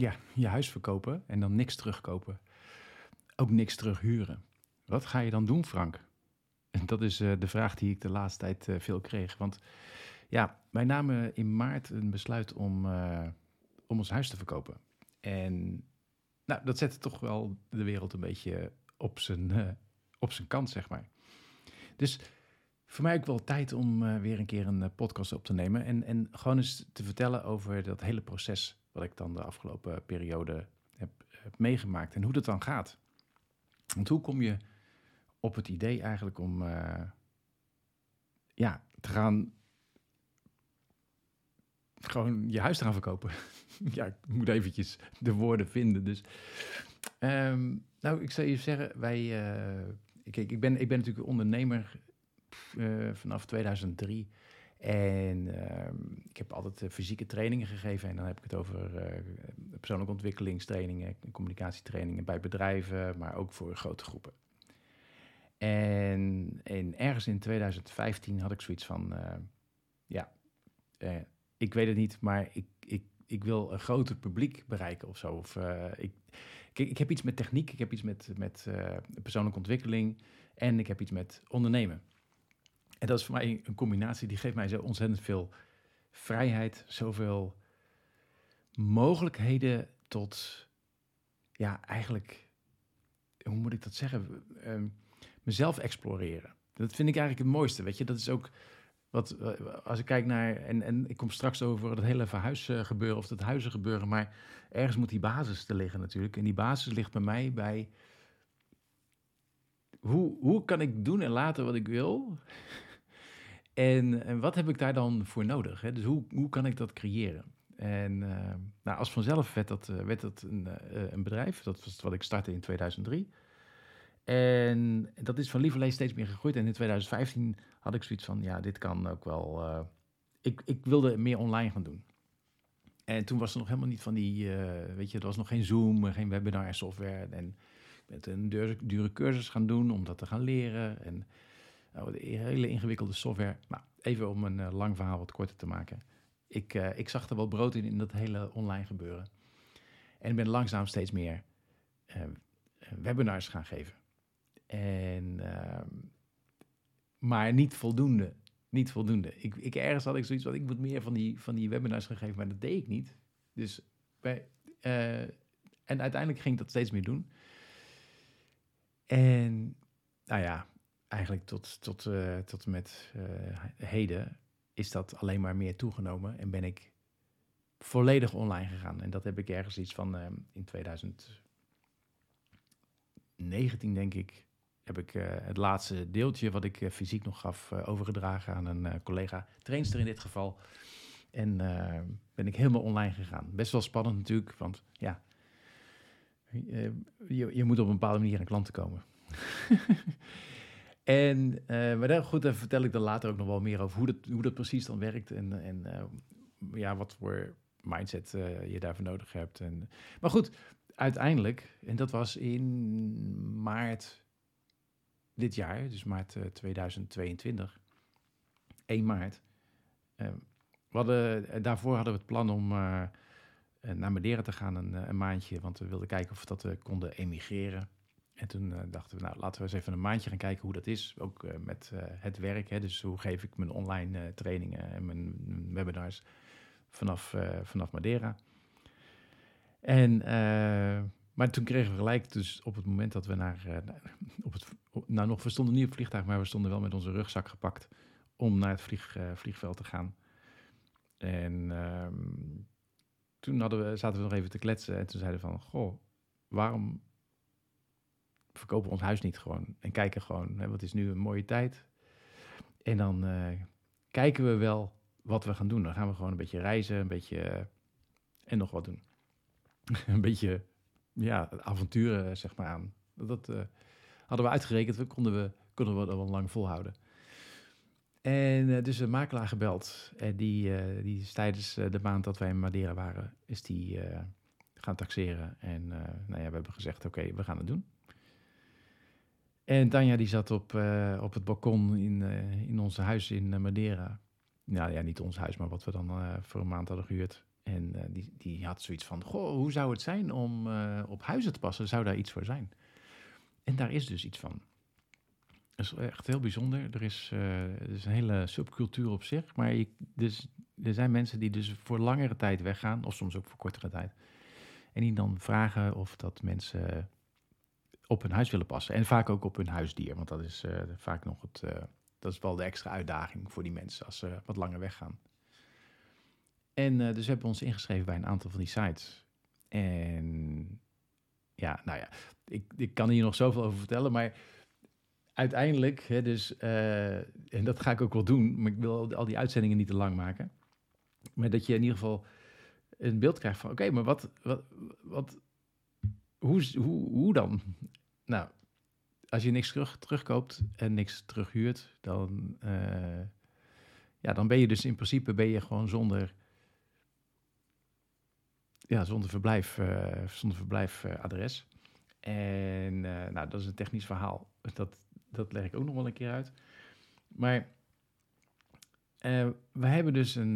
ja, je huis verkopen en dan niks terugkopen. Ook niks terughuren. Wat ga je dan doen, Frank? En dat is uh, de vraag die ik de laatste tijd uh, veel kreeg. Want ja, wij namen in maart een besluit om, uh, om ons huis te verkopen. En nou, dat zette toch wel de wereld een beetje op zijn, op zijn kant, zeg maar. Dus voor mij ook wel tijd om weer een keer een podcast op te nemen. En, en gewoon eens te vertellen over dat hele proces wat ik dan de afgelopen periode heb, meegemaakt en hoe dat dan gaat. Want hoe kom je op het idee eigenlijk om uh, ja, te gaan gewoon je huis te gaan verkopen. ja, ik moet eventjes de woorden vinden. Dus, um, nou, ik zou je zeggen, wij, uh, ik, ik, ben, ik ben natuurlijk ondernemer uh, vanaf 2003. En uh, ik heb altijd fysieke trainingen gegeven. En dan heb ik het over persoonlijke ontwikkelingstrainingen, communicatietrainingen bij bedrijven, maar ook voor grote groepen. En, en ergens in 2015 had ik zoiets van, uh, ja, uh, ik weet het niet, maar ik, ik, ik wil een groter publiek bereiken of zo. Of, uh, ik, ik, ik, heb iets met techniek, ik heb iets met, met persoonlijke ontwikkeling en ik heb iets met ondernemen. En dat is voor mij een combinatie die geeft mij zo ontzettend veel vrijheid, zoveel mogelijkheden tot, ja, eigenlijk, hoe moet ik dat zeggen? Ehm, mezelf exploreren. Dat vind ik eigenlijk het mooiste, weet je. Dat is ook wat, als ik kijk naar, en, en ik kom straks over het hele verhuisgebeuren of het huizengebeuren, maar ergens moet die basis te liggen natuurlijk. En die basis ligt bij mij bij, hoe, hoe kan ik doen en laten wat ik wil? En, en wat heb ik daar dan voor nodig? Hè? Dus hoe, hoe kan ik dat creëren? En uh, nou, als vanzelf werd dat, werd dat een, uh, een bedrijf. Dat was wat ik startte in 2003. En dat is van lieverlee steeds meer gegroeid. En in 2015 had ik zoiets van, ja, dit kan ook wel... Ik, ik wilde meer online gaan doen. En toen was er nog helemaal niet van die, weet je, er was nog geen Zoom, geen webinar software. En ik ben een dure, dure cursus gaan doen om dat te gaan leren. En nou, hele ingewikkelde software. Nou, even om een uh, lang verhaal wat korter te maken. Ik, ik zag er wel brood in, in dat hele online gebeuren. En ik ben langzaam steeds meer webinars gaan geven. En, uh, maar niet voldoende. Niet voldoende. Ik, ik, ergens had ik zoiets van, ik moet meer van die, van die webinars gaan geven, maar dat deed ik niet. Dus bij, uh, en uiteindelijk ging ik dat steeds meer doen. En nou ja, eigenlijk tot, tot, uh, tot met uh, heden is dat alleen maar meer toegenomen en ben ik volledig online gegaan. En dat heb ik ergens iets van uh, in 2019, denk ik, heb ik uh, het laatste deeltje wat ik fysiek nog gaf overgedragen aan een collega, trainster in dit geval. En ben ik helemaal online gegaan. Best wel spannend natuurlijk, want ja, je, je moet op een bepaalde manier aan klanten komen. en, maar dan, goed, daar vertel ik dan later ook nog wel meer over hoe dat, hoe dat precies dan werkt en, en ja, wat voor mindset je daarvoor nodig hebt. En, maar goed, uiteindelijk, en dat was in maart dit jaar, dus maart 2022, eh, 1 maart. We hadden, eh, daarvoor hadden we het plan om naar Madeira te gaan een, een, maandje, want we wilden kijken of dat we konden emigreren. En toen dachten we, nou laten we eens even een maandje gaan kijken hoe dat is, ook met het werk. Hè, dus hoe geef ik mijn online trainingen en mijn, webinars vanaf, vanaf Madeira. En maar toen kregen we gelijk, dus op het moment dat we naar, op het, nou nog, we stonden niet op vliegtuig, maar we stonden wel met onze rugzak gepakt om naar het vlieg, vliegveld te gaan. En um, toen hadden we, zaten we nog even te kletsen en toen zeiden we van, goh, waarom verkopen ons huis niet gewoon en kijken gewoon, hè, wat is nu een mooie tijd. En dan uh, kijken we wel wat we gaan doen. Dan gaan we gewoon een beetje reizen, een beetje en nog wat doen. een beetje ja, avonturen zeg maar aan. Dat uh, hadden we uitgerekend, we konden we, konden we dat wel lang volhouden. En dus een makelaar gebeld. En die, die is tijdens de maand dat wij in Madeira waren, is die gaan taxeren. En nou ja, we hebben gezegd, oké, we gaan het doen. En Tanja die zat op, op het balkon in, in ons huis in Madeira. Nou ja, niet ons huis, maar wat we dan voor een maand hadden gehuurd. En eh, die, die had zoiets van, goh, hoe zou het zijn om eh, op huizen te passen? Zou daar iets voor zijn? En daar is dus iets van. Dat is echt heel bijzonder. Er is, er is een hele subcultuur op zich. Maar dus, er zijn mensen die dus voor langere tijd weggaan, of soms ook voor kortere tijd. En die dan vragen of dat mensen op hun huis willen passen. En vaak ook op hun huisdier, want dat is uh, vaak nog het, uh, dat is wel de extra uitdaging voor die mensen als ze wat langer weggaan. En uh, dus hebben we ons ingeschreven bij een aantal van die sites. En ja, nou ja, ik, ik kan hier nog zoveel over vertellen, maar uiteindelijk, hè, dus, en dat ga ik ook wel doen, maar ik wil al die uitzendingen niet te lang maken. Maar dat je in ieder geval een beeld krijgt van, oké, maar wat, wat, wat, hoe, hoe, hoe dan? Nou, als je niks terug, terugkoopt en niks terughuurt, dan, uh, ja, dan ben je dus in principe ben je gewoon zonder, ja, zonder verblijf, uh, zonder verblijfadres. en uh, nou, dat is een technisch verhaal. Dat, dat leg ik ook nog wel een keer uit. Maar we hebben dus een,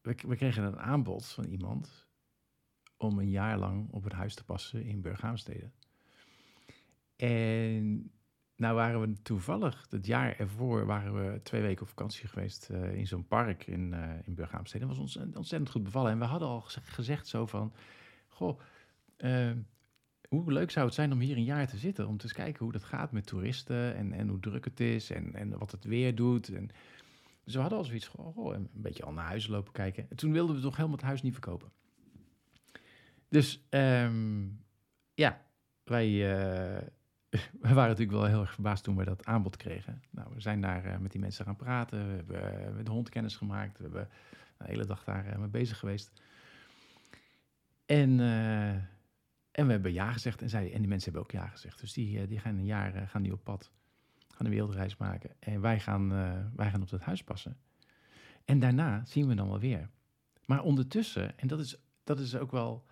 we, we kregen een aanbod van iemand om een jaar lang op het huis te passen in Burghaamstede. En nou waren we toevallig, het jaar ervoor, waren we twee weken op vakantie geweest uh, in zo'n park in, uh, in. Dat was ons ontzettend goed bevallen. En we hadden al gezegd zo van, goh, uh, hoe leuk zou het zijn om hier een jaar te zitten, om te eens kijken hoe dat gaat met toeristen en, en hoe druk het is en, en wat het weer doet. En, dus we hadden al zoiets van, oh, een beetje al naar huis lopen kijken. En toen wilden we toch helemaal het huis niet verkopen. Dus um, ja, wij, we waren natuurlijk wel heel erg verbaasd toen we dat aanbod kregen. Nou, we zijn daar uh, met die mensen gaan praten. We hebben uh, met de hond kennis gemaakt. We hebben de hele dag daar mee bezig geweest. En, en we hebben ja gezegd. En, zij, en die mensen hebben ook ja gezegd. Dus die, die gaan een jaar gaan die op pad. Gaan een wereldreis maken. En wij gaan, wij gaan op dat huis passen. En daarna zien we dan wel weer. Maar ondertussen, en dat is, dat is ook wel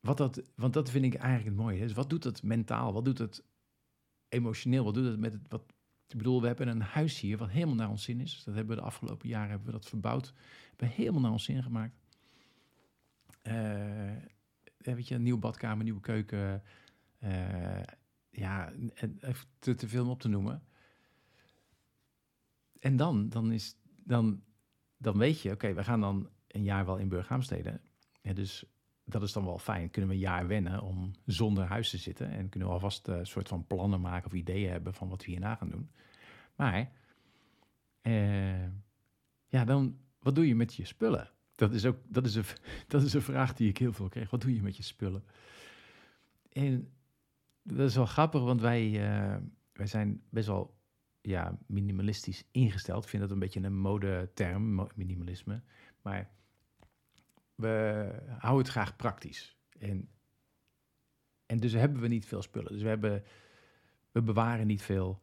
wat dat, want dat vind ik eigenlijk het mooie. Dus wat doet het mentaal? Wat doet het emotioneel? Wat doet het met het, wat, ik bedoel, we hebben een huis hier wat helemaal naar ons zin is. Dat hebben we de afgelopen jaren hebben we dat verbouwd. We hebben helemaal naar ons zin gemaakt. Uh, weet je, een nieuwe badkamer, nieuwe keuken. Uh, ja, te, te veel om op te noemen. En dan, dan, is, dan, dan weet je, oké, we gaan dan een jaar wel in Burghaamstede. Ja, dus dat is dan wel fijn. Kunnen we een jaar wennen om zonder huis te zitten. En kunnen we alvast een soort van plannen maken of ideeën hebben van wat we hierna gaan doen. Maar, eh, ja, dan, wat doe je met je spullen? Dat is ook, dat is, een, dat is een vraag die ik heel veel kreeg. Wat doe je met je spullen? En dat is wel grappig, want wij, uh, wij zijn best wel ja, minimalistisch ingesteld. Ik vind dat een beetje een modeterm, minimalisme. Maar we houden het graag praktisch. En, en dus hebben we niet veel spullen. Dus we, hebben, we bewaren niet veel.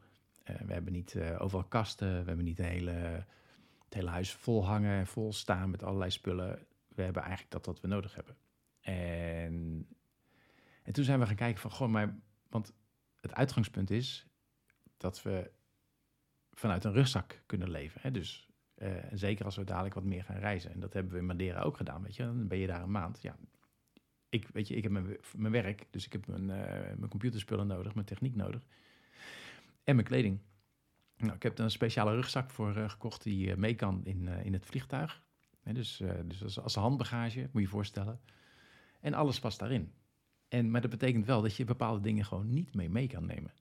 Uh, we hebben niet uh, overal kasten. We hebben niet hele, het hele huis vol hangen en vol staan met allerlei spullen. We hebben eigenlijk dat wat we nodig hebben. En, en toen zijn we gaan kijken van, goh, maar... Want het uitgangspunt is dat we vanuit een rugzak kunnen leven. Hè? Dus uh, zeker als we dadelijk wat meer gaan reizen. En dat hebben we in Madeira ook gedaan, weet je. Dan ben je daar een maand. Ja, ik, weet je, ik heb mijn, werk, dus ik heb mijn, uh, mijn computerspullen nodig, mijn techniek nodig. En mijn kleding. Nou, ik heb er een speciale rugzak voor uh, gekocht die mee kan in, in het vliegtuig. dus dus als, als handbagage, moet je je voorstellen. En alles past daarin. En, maar dat betekent wel dat je bepaalde dingen gewoon niet mee mee kan nemen.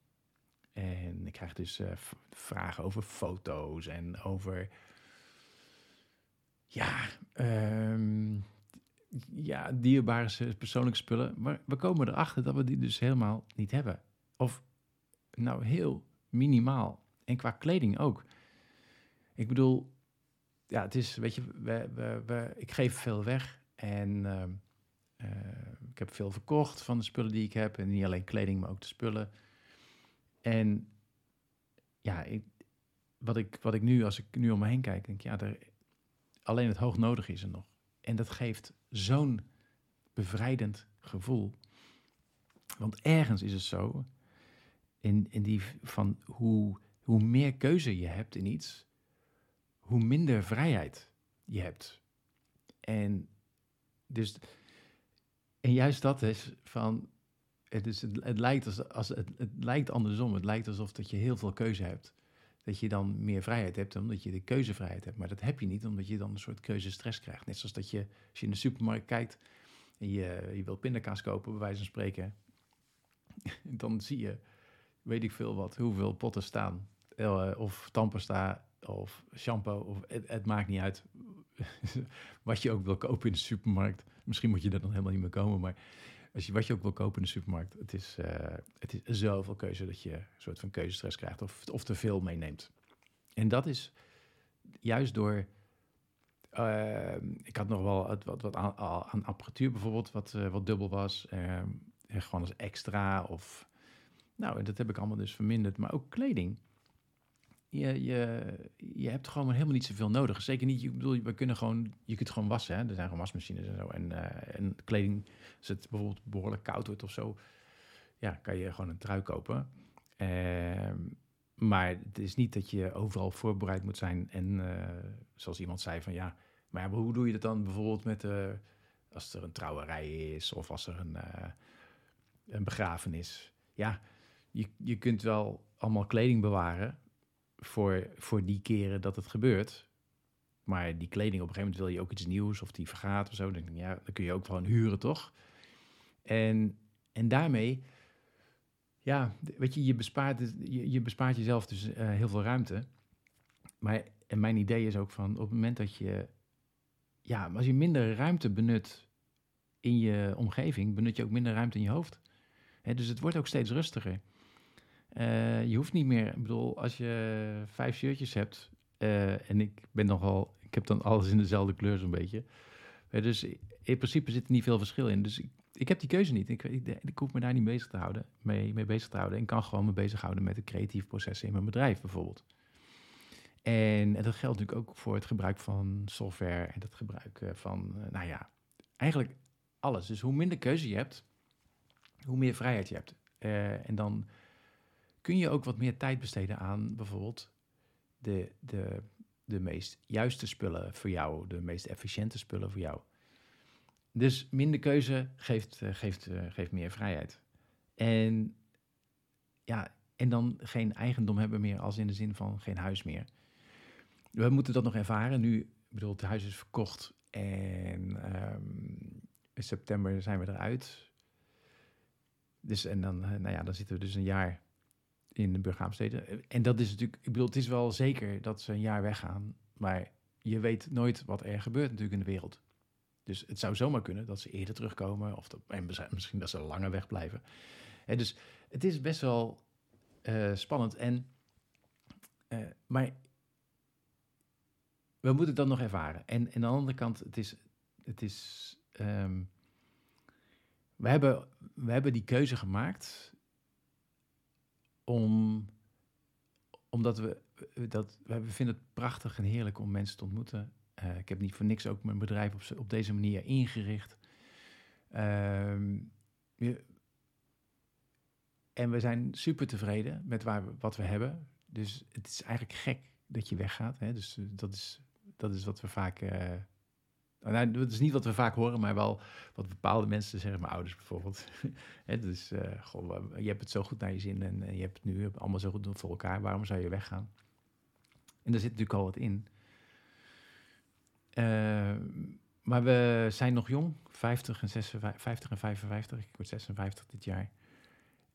En ik krijg dus vragen over foto's en over ja, um, ja, dierbare persoonlijke spullen. Maar we komen erachter dat we die dus helemaal niet hebben. Of nou heel minimaal. En qua kleding ook. Ik bedoel, ja, het is, weet je, we, we, ik geef veel weg. En uh, uh, ik heb veel verkocht van de spullen die ik heb. En niet alleen kleding, maar ook de spullen. En ja, ik, wat, ik, wat ik nu, als ik nu om me heen kijk, denk ja, er, Alleen het hoog nodig is er nog. En dat geeft zo'n bevrijdend gevoel. Want ergens is het zo, in, in die van hoe, hoe meer keuze je hebt in iets, hoe minder vrijheid je hebt. En dus, en juist dat is van, het, is, het, het lijkt als, als het, het lijkt andersom. Het lijkt alsof dat je heel veel keuze hebt. Dat je dan meer vrijheid hebt, omdat je de keuzevrijheid hebt. Maar dat heb je niet, omdat je dan een soort keuzestress krijgt. Net zoals dat je, als je in de supermarkt kijkt en je, je wil pindakaas kopen, bij wijze van spreken. dan zie je, weet ik veel wat, hoeveel potten staan. Uh, of tandpasta, of shampoo, of het, het maakt niet uit wat je ook wil kopen in de supermarkt. Misschien moet je er dan helemaal niet meer komen, maar als je, wat je ook wil kopen in de supermarkt, het is, uh, het is zoveel keuze dat je een soort van keuzestress krijgt of, of te veel meeneemt. En dat is juist door. Uh, ik had nog wel wat, wat, wat aan, aan, apparatuur bijvoorbeeld, wat, uh, wat dubbel was. gewoon als extra of. Nou, dat heb ik allemaal dus verminderd. Maar ook kleding je, je, je hebt gewoon helemaal niet zoveel nodig. Zeker niet, ik bedoel, we kunnen gewoon, je kunt gewoon wassen. Hè? Er zijn gewoon wasmachines en zo. En, uh, en kleding, als het bijvoorbeeld behoorlijk koud wordt of zo, ja, kan je gewoon een trui kopen. Uh, maar het is niet dat je overal voorbereid moet zijn. En uh, zoals iemand zei van ja, maar hoe doe je dat dan bijvoorbeeld met uh, als er een trouwerij is of als er een, een begrafenis? Ja, je, je kunt wel allemaal kleding bewaren voor, voor die keren dat het gebeurt. Maar die kleding, op een gegeven moment wil je ook iets nieuws of die vergaat of zo. Dan, ja, dan kun je ook gewoon huren, toch? En, en daarmee, ja, weet je, je bespaart, je, je bespaart jezelf dus uh, heel veel ruimte. Maar en mijn idee is ook van op het moment dat je, ja, als je minder ruimte benut in je omgeving, benut je ook minder ruimte in je hoofd. Dus het wordt ook steeds rustiger. Uh, je hoeft niet meer, ik bedoel, als je vijf shirtjes hebt, uh, en ik ben nogal, ik heb dan alles in dezelfde kleur zo'n beetje. Uh, dus in principe zit er niet veel verschil in. Dus ik, ik heb die keuze niet. Ik, ik, ik, hoef me daar niet bezig te houden, mee, mee bezig te houden. En kan gewoon me bezighouden met de creatieve processen in mijn bedrijf bijvoorbeeld. En, en dat geldt natuurlijk ook voor het gebruik van software en het gebruik van, nou ja, eigenlijk alles. Dus hoe minder keuze je hebt, hoe meer vrijheid je hebt. en dan kun je ook wat meer tijd besteden aan bijvoorbeeld de, de, de meest juiste spullen voor jou, de meest efficiënte spullen voor jou. Dus minder keuze geeft, uh, geeft, uh, geeft meer vrijheid. En ja, en dan geen eigendom hebben meer als in de zin van geen huis meer. We moeten dat nog ervaren. Nu, bedoel, het huis is verkocht en um, in september zijn we eruit. Dus en dan, uh, nou ja, dan zitten we dus een jaar in de Burghaamsteden. En dat is natuurlijk, ik bedoel, het is wel zeker dat ze een jaar weggaan, maar je weet nooit wat er gebeurt natuurlijk in de wereld. Dus het zou zomaar kunnen dat ze eerder terugkomen, of dat, en misschien dat ze langer wegblijven. En dus het is best wel uh, spannend. En, uh, maar we moeten dat nog ervaren. En, en aan de andere kant, het is, het is um, we, hebben, we hebben die keuze gemaakt om, omdat we, dat, we vinden het prachtig en heerlijk om mensen te ontmoeten. Uh, ik heb niet voor niks ook mijn bedrijf op, op deze manier ingericht. We, en we zijn super tevreden met waar we, wat we hebben. Dus het is eigenlijk gek dat je weggaat. Hè? Dus dat is, dat is wat we vaak nou, dat is niet wat we vaak horen, maar wel wat bepaalde mensen zeggen, mijn ouders bijvoorbeeld. dus uh, je hebt het zo goed naar je zin en, je hebt het nu allemaal zo goed voor elkaar. Waarom zou je weggaan? En daar zit natuurlijk al wat in. Uh, maar we zijn nog jong, 50 en, 56, 50 en 55. Ik word 56 dit jaar.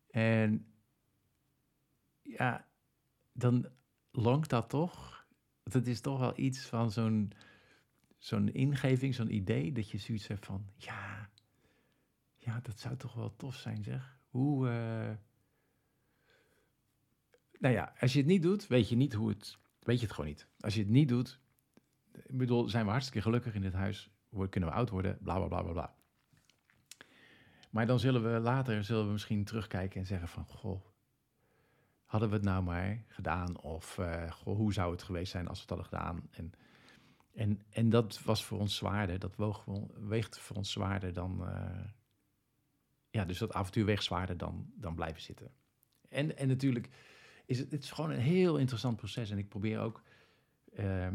En ja, dan longt dat toch. Dat is toch wel iets van zo'n zo'n ingeving, zo'n idee, dat je zoiets hebt van, ja, ja, dat zou toch wel tof zijn, zeg. Hoe, uh... nou ja, als je het niet doet, weet je niet hoe het, weet je het gewoon niet. Als je het niet doet, bedoel, zijn we hartstikke gelukkig in dit huis, kunnen we oud worden, bla bla bla bla bla. Maar dan zullen we later, zullen we misschien terugkijken en zeggen van, goh, hadden we het nou maar gedaan? Of uh, goh, hoe zou het geweest zijn als we het hadden gedaan? En en, en dat was voor ons zwaarder, dat woog, weegt voor ons zwaarder dan, uh, ja, dus dat avontuur weegt zwaarder dan, dan blijven zitten. En, en natuurlijk is het, het is gewoon een heel interessant proces. En ik probeer ook uh,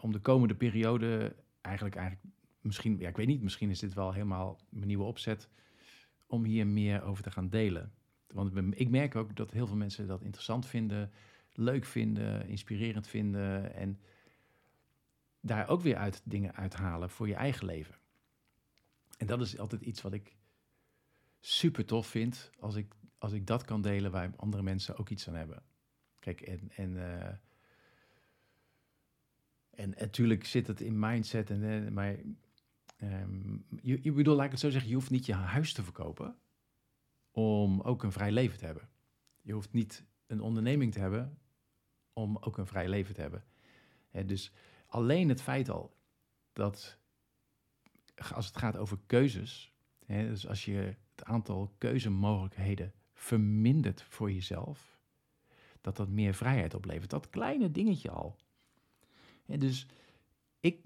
om de komende periode, eigenlijk, eigenlijk misschien, ja, ik weet niet, misschien is dit wel helemaal mijn nieuwe opzet om hier meer over te gaan delen. Want ik merk ook dat heel veel mensen dat interessant vinden, leuk vinden, inspirerend vinden en daar ook weer uit dingen uithalen voor je eigen leven. En dat is altijd iets wat ik super tof vind als ik, als ik dat kan delen waar andere mensen ook iets aan hebben. Kijk, en, en, uh, en natuurlijk zit het in mindset, en, uh, maar um, je, je bedoel, laat ik het zo zeggen, je hoeft niet je huis te verkopen om ook een vrij leven te hebben. Je hoeft niet een onderneming te hebben om ook een vrij leven te hebben. dus alleen het feit al dat als het gaat over keuzes, dus als je het aantal keuzemogelijkheden vermindert voor jezelf, dat dat meer vrijheid oplevert. Dat kleine dingetje al. dus ik,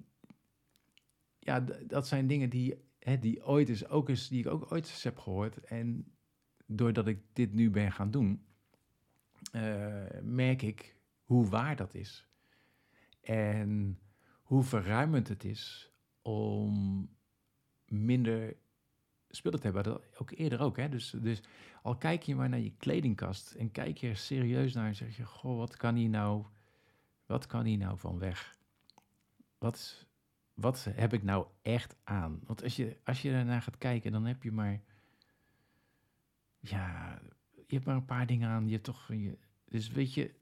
ja, dat zijn dingen die, die ooit is ook eens, die ik ook ooit eens heb gehoord. En doordat ik dit nu ben gaan doen, uh, merk ik hoe waar dat is. En hoe verruimend het is om minder spullen te hebben. Dat ook eerder ook. Hè? Dus, dus al kijk je maar naar je kledingkast en kijk je er serieus naar en zeg je: Goh, wat kan hier nou, wat kan hier nou van weg? Wat, wat heb ik nou echt aan? Want als je, als je daarnaar gaat kijken, dan heb je maar ja, je hebt maar een paar dingen aan. Je toch, je, dus weet je,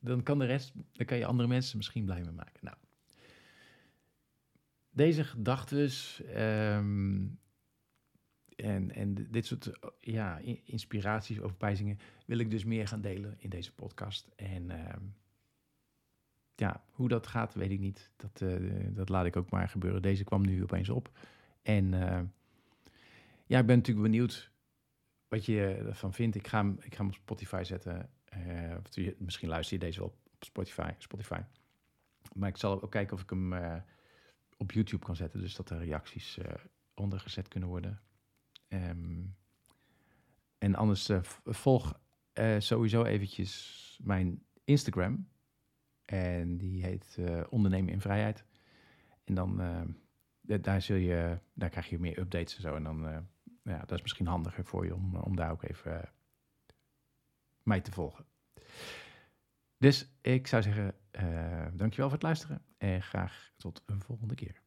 dan kan de rest, dan kan je andere mensen misschien blij mee maken. Nou, deze gedachten um, en, en dit soort ja, inspiraties, overpijzingen wil ik dus meer gaan delen in deze podcast. En uh, ja, hoe dat gaat, weet ik niet. Dat, uh, dat laat ik ook maar gebeuren. Deze kwam nu opeens op. En uh, ja, ik ben natuurlijk benieuwd wat je ervan vindt. Ik ga ik ga hem op Spotify zetten. Uh, misschien luister je deze wel op Spotify, Spotify. Maar ik zal ook kijken of ik hem uh, op YouTube kan zetten. Dus dat er reacties uh, onder gezet kunnen worden. Um, en anders volg sowieso eventjes mijn Instagram. En die heet Ondernemen in Vrijheid. En dan daar, zul je, daar krijg je meer updates en zo. En dan ja, dat is misschien handiger voor je om, om daar ook even mij te volgen. Dus ik zou zeggen, uh, dankjewel voor het luisteren en graag tot een volgende keer.